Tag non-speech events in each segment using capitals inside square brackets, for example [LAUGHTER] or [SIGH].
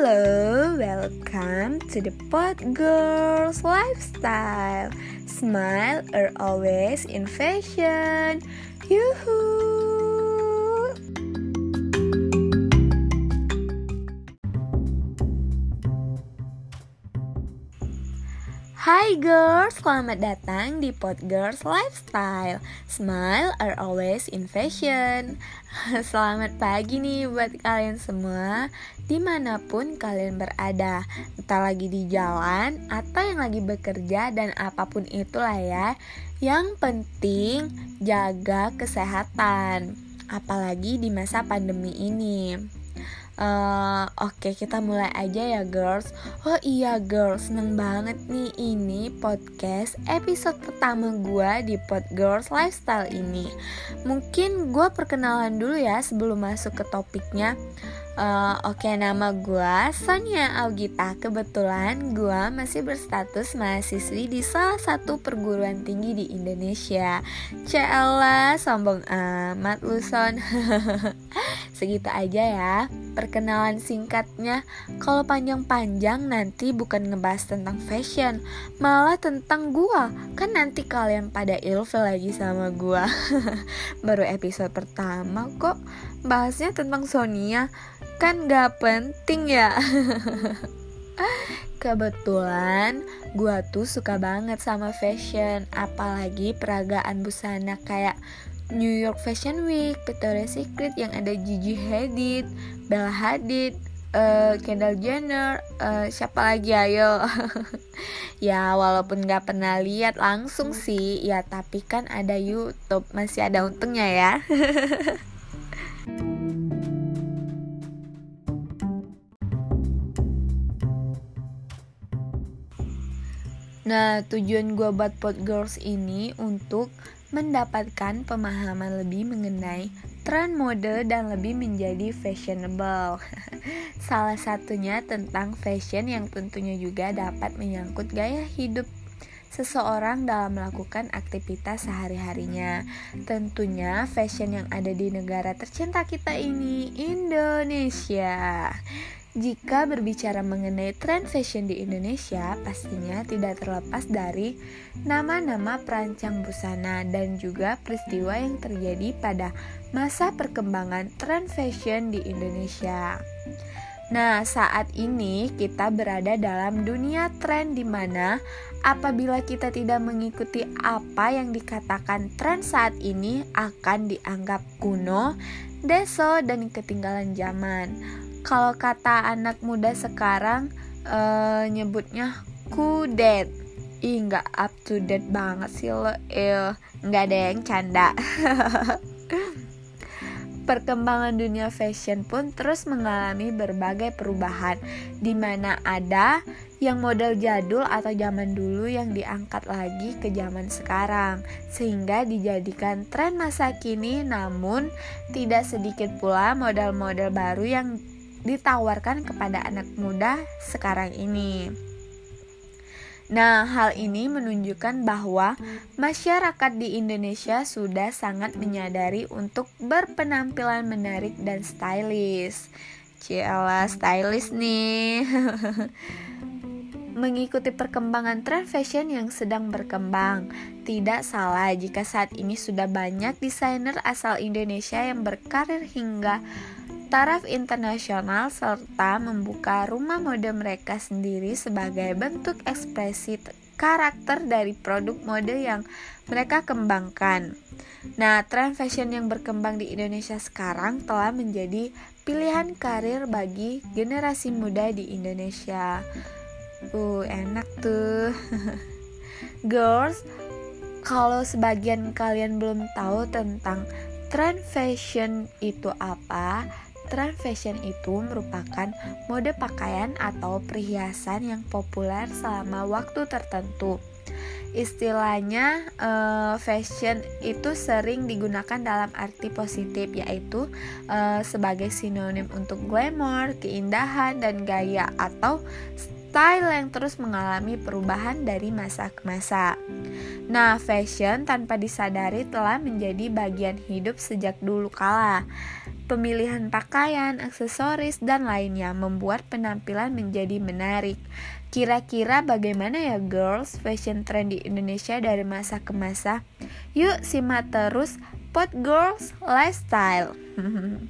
Halo, welcome to the Pot Girls Lifestyle. Smile are always in fashion. Yuhu. Hai girls, selamat datang di Pot Girls Lifestyle. Smile are always in fashion. [LAUGHS] Selamat pagi nih buat kalian semua Di mana pun kalian berada. Entah lagi di jalan Atau yang lagi bekerja Dan apa pun itulah ya Yang penting jaga kesehatan Apalagi di masa pandemi ini Uh, Oke okay, kita mulai aja ya girls Oh iya girls seneng banget nih ini podcast episode pertama gue di Pod Girls Lifestyle ini Mungkin gue perkenalan dulu ya sebelum masuk ke topiknya Uh, Oke, okay, nama gue Sonia Augita. Kebetulan gue masih berstatus mahasiswi di salah satu perguruan tinggi di Indonesia. Cela, sombong amat lu son. [LAUGHS] Segitu aja ya. Perkenalan singkatnya. Kalau panjang-panjang nanti bukan ngebahas tentang fashion, malah tentang gue. Kan nanti kalian pada ilfil lagi sama gue. [LAUGHS] Baru episode pertama kok bahasnya tentang Sonia kan gak penting ya [LAUGHS] Kebetulan gue tuh suka banget sama fashion Apalagi peragaan busana kayak New York Fashion Week, Victoria's Secret yang ada Gigi Hadid, Bella Hadid, uh, Kendall Jenner, uh, siapa lagi? Ayo. [LAUGHS] Ya walaupun gak pernah lihat langsung sih Ya tapi kan ada YouTube, masih ada untungnya ya. [LAUGHS] Nah, tujuan gue buat Pot Girls ini untuk mendapatkan pemahaman lebih mengenai tren mode dan lebih menjadi fashionable. [LAUGHS] Salah satunya tentang fashion yang tentunya juga dapat menyangkut gaya hidup seseorang dalam melakukan aktivitas sehari-harinya. Tentunya fashion yang ada di negara tercinta kita ini, Indonesia. Jika berbicara mengenai tren fashion di Indonesia, pastinya tidak terlepas dari nama-nama perancang busana dan juga peristiwa yang terjadi pada masa perkembangan tren fashion di Indonesia. Nah, saat ini kita berada dalam dunia tren di mana apabila kita tidak mengikuti apa yang dikatakan tren saat ini akan dianggap kuno, deso, dan ketinggalan zaman kalau kata anak muda sekarang uh, nyebutnya kudet ih nggak up to date banget sih lo. Eh nggak ada yang canda. [LAUGHS] Perkembangan dunia fashion pun terus mengalami berbagai perubahan di mana ada yang model jadul atau zaman dulu yang diangkat lagi ke zaman sekarang sehingga dijadikan tren masa kini namun tidak sedikit pula model-model baru yang ditawarkan kepada anak muda sekarang ini. Nah, hal ini menunjukkan bahwa masyarakat di Indonesia sudah sangat menyadari untuk berpenampilan menarik dan stylish. Ciala stylish nih. [LAUGHS] Mengikuti perkembangan tren fashion yang sedang berkembang, tidak salah jika saat ini sudah banyak desainer asal Indonesia yang berkarir hingga taraf internasional serta membuka rumah mode mereka sendiri sebagai bentuk ekspresi karakter dari produk mode yang mereka kembangkan. Nah, tren fashion yang berkembang di Indonesia sekarang telah menjadi pilihan karir bagi generasi muda di Indonesia. Uh, enak tuh. [LAUGHS] Girls, kalau sebagian kalian belum tahu tentang tren fashion itu apa, Tren fashion itu merupakan mode pakaian atau perhiasan yang populer selama waktu tertentu. Istilahnya uh, fashion itu sering digunakan dalam arti positif yaitu uh, sebagai sinonim untuk glamour, keindahan dan gaya atau style yang terus mengalami perubahan dari masa ke masa. Nah, fashion tanpa disadari telah menjadi bagian hidup sejak dulu kala. Pemilihan pakaian, aksesoris, dan lainnya membuat penampilan menjadi menarik. Kira-kira bagaimana ya girls fashion trend di Indonesia dari masa ke masa? Yuk simak terus Pot Girls Lifestyle. [LAUGHS]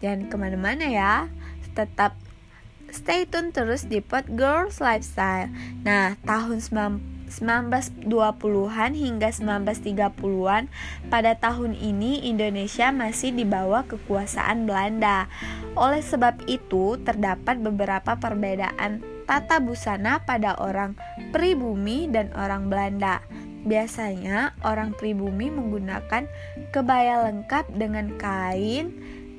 Jangan ke mana-mana ya, tetap stay tune terus di Pot Girls Lifestyle. Nah, tahun 1920-an hingga 1930-an pada tahun ini Indonesia masih di bawah kekuasaan Belanda. Oleh sebab itu, terdapat beberapa perbedaan tata busana pada orang pribumi dan orang Belanda. Biasanya orang pribumi menggunakan kebaya lengkap dengan kain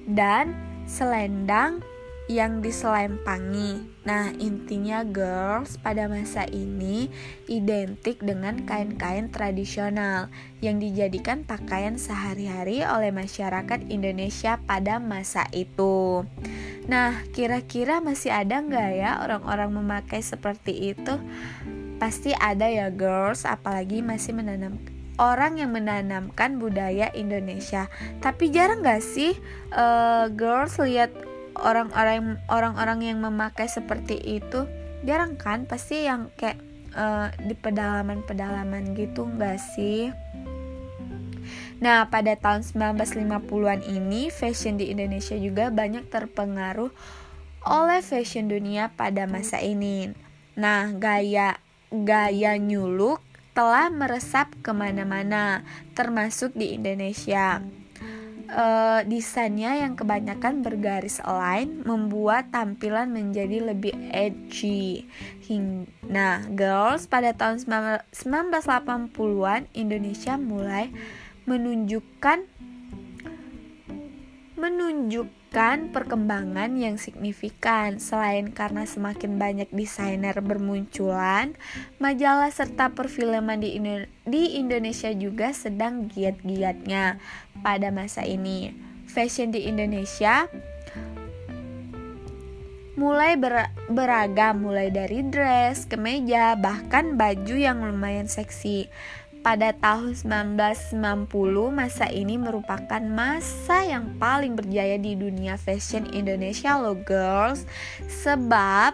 dan selendang yang diselempangi. Nah, intinya girls pada masa ini identik dengan kain-kain tradisional yang dijadikan pakaian sehari-hari oleh masyarakat Indonesia pada masa itu. Nah, kira-kira masih ada nggak ya orang-orang memakai seperti itu? Pasti ada ya girls, apalagi masih menanam orang yang menanamkan budaya Indonesia. Tapi jarang gak sih uh, girls lihat orang-orang orang-orang yang memakai seperti itu jarang kan? Pasti yang kayak uh, di pedalaman-pedalaman gitu enggak sih? Nah, pada tahun 1950-an ini, fashion di Indonesia juga banyak terpengaruh oleh fashion dunia pada masa ini. Nah, gaya gaya look telah meresap ke mana-mana, termasuk di Indonesia uh, desainnya yang kebanyakan bergaris line membuat tampilan menjadi lebih edgy. Nah, girls pada tahun 1980-an Indonesia mulai menunjukkan menunjukkan perkembangan yang signifikan. Selain karena semakin banyak desainer bermunculan, majalah serta perfilman di, Indo di Indonesia juga sedang giat-giatnya pada masa ini. Fashion di Indonesia mulai ber beragam mulai dari dress, kemeja, bahkan baju yang lumayan seksi. Pada tahun 1990, masa ini merupakan masa yang paling berjaya di dunia fashion Indonesia loh girls. Sebab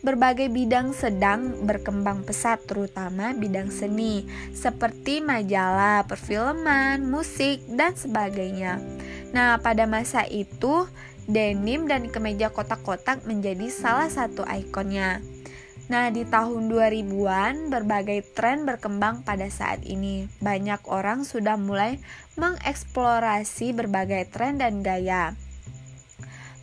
berbagai bidang sedang berkembang pesat terutama bidang seni seperti majalah, perfilman, musik, dan sebagainya. Nah pada masa itu denim dan kemeja kotak-kotak menjadi salah satu ikonnya Nah, di tahun 2000-an berbagai tren berkembang pada saat ini. Banyak orang sudah mulai mengeksplorasi berbagai tren dan gaya.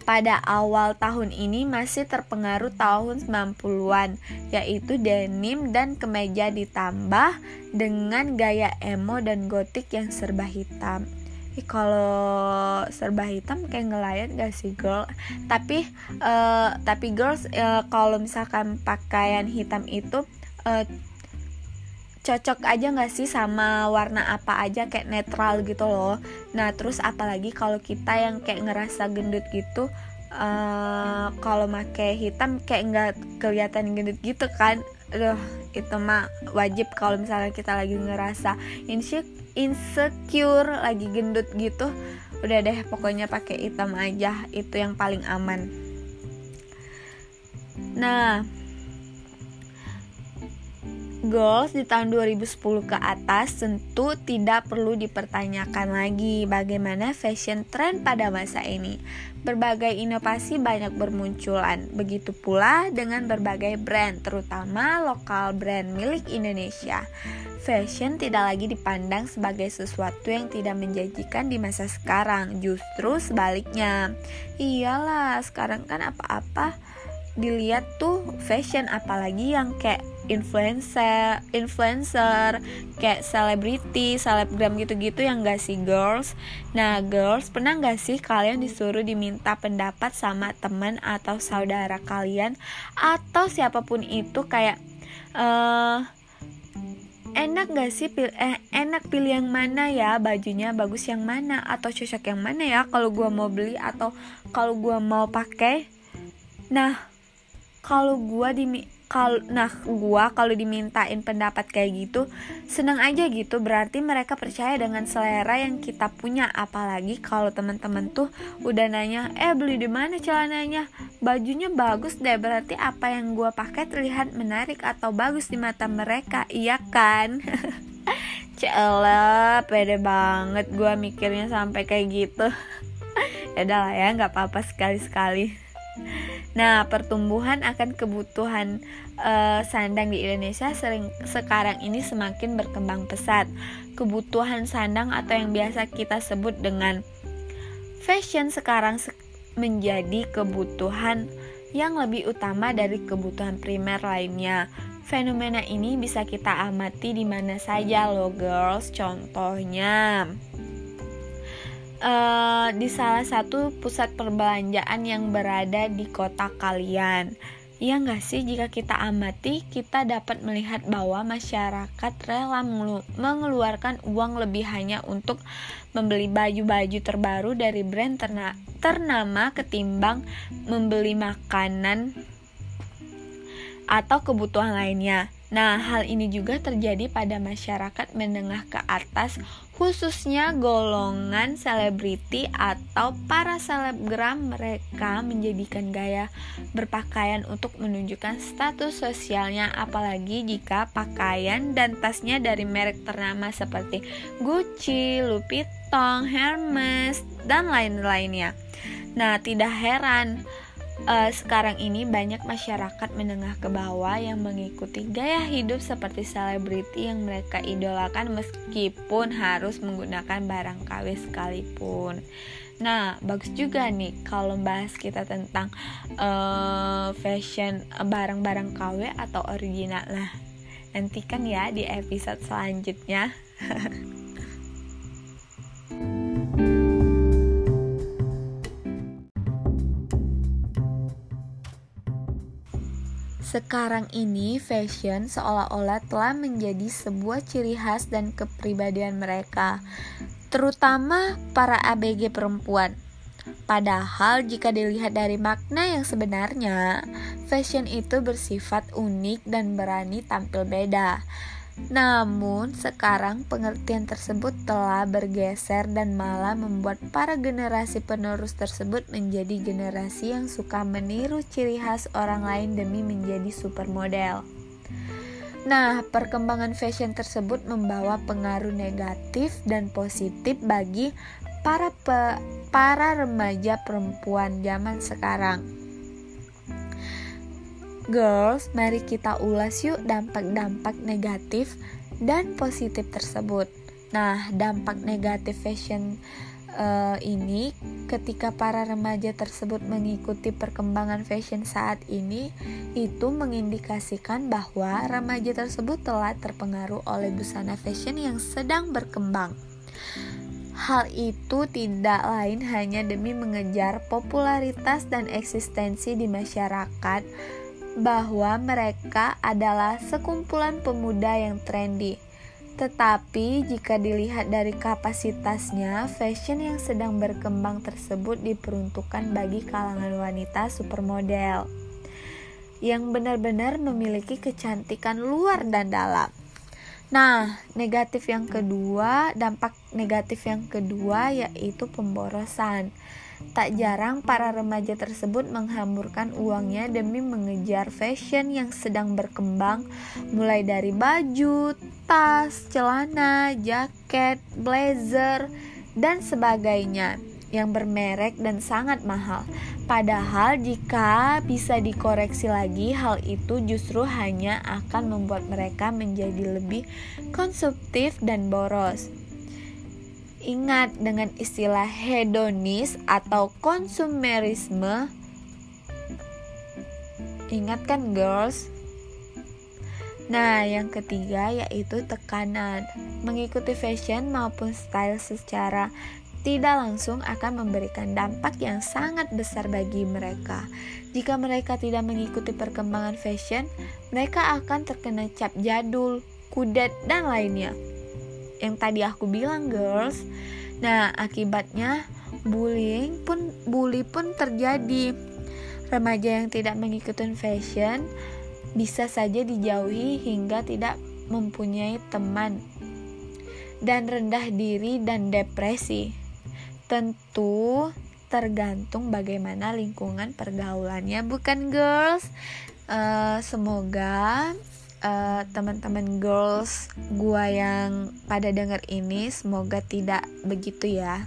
Pada awal tahun ini masih terpengaruh tahun 90-an, yaitu denim dan kemeja ditambah dengan gaya emo dan gotik yang serba hitam kalau serba hitam kayak ngelayan gak sih girl? Tapi uh, tapi girls uh, kalau misalkan pakaian hitam itu uh, cocok aja gak sih sama warna apa aja kayak netral gitu loh? Nah terus apalagi kalau kita yang kayak ngerasa gendut gitu uh, kalau make hitam kayak nggak kelihatan gendut gitu kan? Aduh, itu mah wajib kalau misalnya kita lagi ngerasa insecure, lagi gendut gitu. Udah deh, pokoknya pakai hitam aja, itu yang paling aman. Nah, goals di tahun 2010 ke atas tentu tidak perlu dipertanyakan lagi bagaimana fashion trend pada masa ini. Berbagai inovasi banyak bermunculan, begitu pula dengan berbagai brand, terutama lokal brand milik Indonesia. Fashion tidak lagi dipandang sebagai sesuatu yang tidak menjanjikan di masa sekarang, justru sebaliknya. Iyalah, sekarang kan apa-apa dilihat tuh fashion apalagi yang kayak influencer, influencer, kayak selebriti, selebgram gitu-gitu yang gak sih girls. Nah girls pernah gak sih kalian disuruh diminta pendapat sama teman atau saudara kalian? Atau siapa pun itu kayak uh, enak gak sih pil eh enak pilih yang mana ya? Bajunya bagus yang mana? Atau cocok yang mana ya? Kalau gue mau beli atau kalau gue mau pakai? Nah kalau gue di kalau nah gua kalau dimintain pendapat kayak gitu senang aja gitu. Berarti mereka percaya dengan selera yang kita punya. Apalagi kalau teman-teman tuh udah nanya eh beli di mana celananya? Bajunya bagus deh. Berarti apa yang gua pakai terlihat menarik atau bagus di mata mereka. Iya kan? [LAUGHS] Cela, pede banget gua mikirnya sampai kayak gitu. [LAUGHS] ya lah ya, nggak apa-apa sekali-sekali. Nah, pertumbuhan akan kebutuhan uh, sandang di Indonesia sering sekarang ini semakin berkembang pesat. Kebutuhan sandang atau yang biasa kita sebut dengan fashion sekarang menjadi kebutuhan yang lebih utama dari kebutuhan primer lainnya. Fenomena ini bisa kita amati di mana saja loh girls. Contohnya, uh, di salah satu pusat perbelanjaan yang berada di kota kalian. Iya nggak sih jika kita amati kita dapat melihat bahwa masyarakat rela mengeluarkan uang lebih hanya untuk membeli baju-baju terbaru dari brand terna ternama ketimbang membeli makanan atau kebutuhan lainnya. Nah, hal ini juga terjadi pada masyarakat menengah ke atas, khususnya golongan selebriti atau para selebgram. Mereka menjadikan gaya berpakaian untuk menunjukkan status sosialnya, apalagi jika pakaian dan tasnya dari merek ternama seperti Gucci, Louis Vuitton, Hermes, dan lain-lainnya. Nah, tidak heran uh, sekarang ini banyak masyarakat menengah ke bawah yang mengikuti gaya hidup seperti selebriti yang mereka idolakan meskipun harus menggunakan barang KW sekalipun. Nah, bagus juga nih kalau bahas kita tentang uh, fashion barang-barang KW atau original. Nah, nantikan ya di episode selanjutnya. [LAUGHS] Sekarang ini fashion seolah-olah telah menjadi sebuah ciri khas dan kepribadian mereka, terutama para ABG perempuan. Padahal jika dilihat dari makna yang sebenarnya, fashion itu bersifat unik dan berani tampil beda. Namun, sekarang pengertian tersebut telah bergeser dan malah membuat para generasi penerus tersebut menjadi generasi yang suka meniru ciri khas orang lain demi menjadi supermodel. Nah, perkembangan fashion tersebut membawa pengaruh negatif dan positif bagi para para remaja perempuan zaman sekarang. Girls, mari kita ulas yuk dampak-dampak negatif dan positif tersebut. Nah, dampak negatif fashion uh, ini ketika para remaja tersebut mengikuti perkembangan fashion saat ini itu mengindikasikan bahwa remaja tersebut telah terpengaruh oleh busana fashion yang sedang berkembang. Hal itu tidak lain hanya demi mengejar popularitas dan eksistensi di masyarakat bahwa mereka adalah sekumpulan pemuda yang trendy. Tetapi jika dilihat dari kapasitasnya, fashion yang sedang berkembang tersebut diperuntukkan bagi kalangan wanita supermodel yang benar-benar memiliki kecantikan luar dan dalam. Nah, negatif yang kedua, dampak negatif yang kedua yaitu pemborosan. Tak jarang para remaja tersebut menghamburkan uangnya demi mengejar fashion yang sedang berkembang, mulai dari baju, tas, celana, jaket, blazer, dan sebagainya yang bermerek dan sangat mahal. Padahal jika bisa dikoreksi lagi, hal itu justru hanya akan membuat mereka menjadi lebih konsumtif dan boros. Ingat dengan istilah hedonis atau konsumerisme. Ingat kan girls? Nah, yang ketiga yaitu tekanan. Mengikuti fashion maupun style secara tidak langsung akan memberikan dampak yang sangat besar bagi mereka. Jika mereka tidak mengikuti perkembangan fashion, mereka akan terkena cap jadul, kudet, dan lainnya yang tadi aku bilang girls nah akibatnya bullying pun bully pun terjadi remaja yang tidak mengikuti fashion bisa saja dijauhi hingga tidak mempunyai teman dan rendah diri dan depresi. Tentu tergantung bagaimana lingkungan pergaulannya, bukan girls? Uh, semoga uh, teman-teman girls gua yang pada denger ini semoga tidak begitu ya.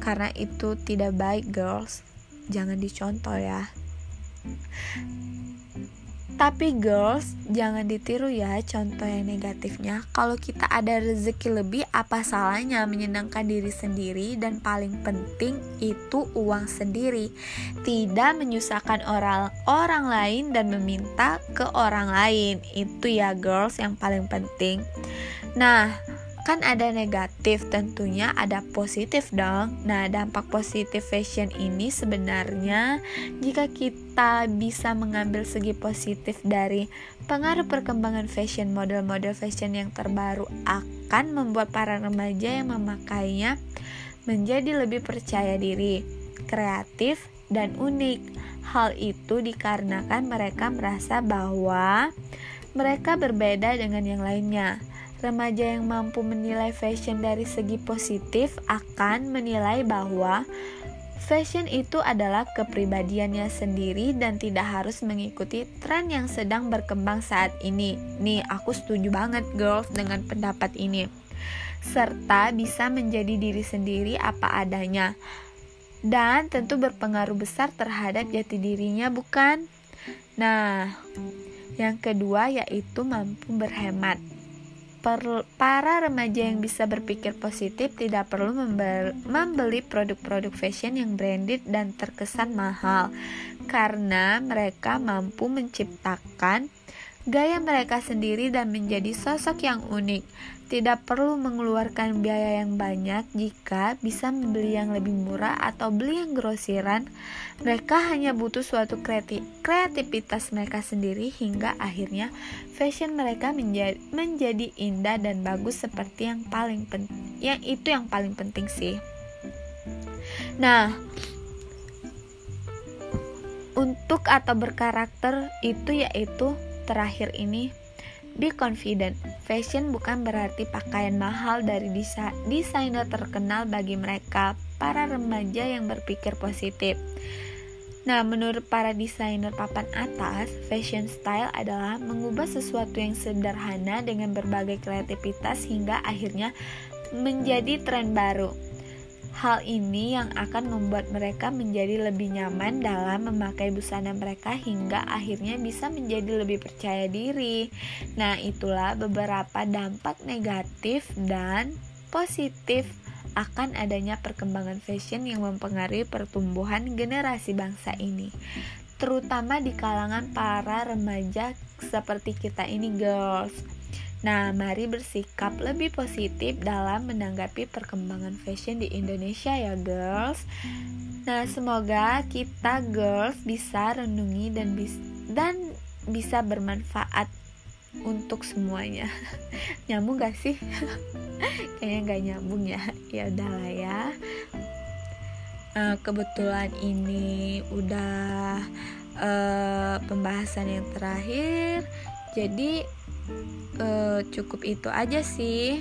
Karena itu tidak baik girls. Jangan dicontoh ya. Tapi girls, jangan ditiru ya contoh yang negatifnya. Kalau kita ada rezeki lebih, apa salahnya menyenangkan diri sendiri dan paling penting itu uang sendiri. Tidak menyusahkan orang orang lain dan meminta ke orang lain. Itu ya girls yang paling penting. Nah, kan ada negatif tentunya ada positif dong. Nah dampak positif fashion ini sebenarnya jika kita bisa mengambil segi positif dari pengaruh perkembangan fashion model-model fashion yang terbaru akan membuat para remaja yang memakainya menjadi lebih percaya diri kreatif dan unik. Hal itu dikarenakan mereka merasa bahwa mereka berbeda dengan yang lainnya Remaja yang mampu menilai fashion dari segi positif akan menilai bahwa fashion itu adalah kepribadiannya sendiri dan tidak harus mengikuti tren yang sedang berkembang saat ini. Nih, aku setuju banget girls dengan pendapat ini. Serta bisa menjadi diri sendiri apa adanya. Dan tentu berpengaruh besar terhadap jati dirinya bukan? Nah, yang kedua yaitu mampu berhemat para remaja yang bisa berpikir positif tidak perlu membeli produk-produk fashion yang branded dan terkesan mahal karena mereka mampu menciptakan gaya mereka sendiri dan menjadi sosok yang unik. Tidak perlu mengeluarkan biaya yang banyak jika bisa membeli yang lebih murah atau beli yang grosiran. Mereka hanya butuh suatu kreativitas mereka sendiri hingga akhirnya fashion mereka menjadi, menjadi indah dan bagus seperti yang paling penting. Yang itu yang paling penting sih. Nah, untuk atau berkarakter itu yaitu terakhir ini Be confident. Fashion bukan berarti pakaian mahal dari desa desainer terkenal bagi mereka, para remaja yang berpikir positif. Nah, menurut para desainer papan atas, fashion style adalah mengubah sesuatu yang sederhana dengan berbagai kreativitas hingga akhirnya menjadi tren baru. Hal ini yang akan membuat mereka menjadi lebih nyaman dalam memakai busana mereka hingga akhirnya bisa menjadi lebih percaya diri. Nah, itulah beberapa dampak negatif dan positif akan adanya perkembangan fashion yang mempengaruhi pertumbuhan generasi bangsa ini terutama di kalangan para remaja seperti kita ini girls Nah, mari bersikap lebih positif dalam menanggapi perkembangan fashion di Indonesia ya, girls. Nah, semoga kita girls bisa renungi dan bis dan bisa bermanfaat untuk semuanya. [LAUGHS] nyambung gak sih? [LAUGHS] Kayaknya gak nyambung ya. Ya udahlah ya. Uh, kebetulan ini udah uh, pembahasan yang terakhir. Jadi uh, cukup itu aja sih.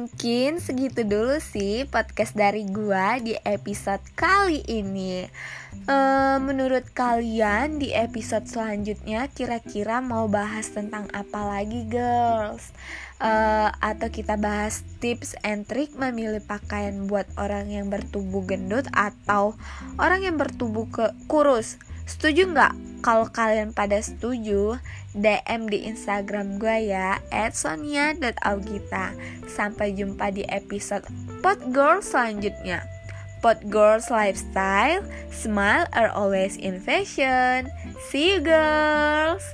Mungkin segitu dulu sih podcast dari gua di episode kali ini. Uh, menurut kalian di episode selanjutnya kira-kira mau bahas tentang apa lagi, girls? uh, atau kita bahas tips and trick memilih pakaian buat orang yang bertubuh gendut atau orang yang bertubuh ke kurus. Setuju nggak? Kalau kalian pada setuju, DM di Instagram gue ya @sonia.augita. Sampai jumpa di episode Pot Girl selanjutnya. Pot Girls Lifestyle, smile are always in fashion. See you girls.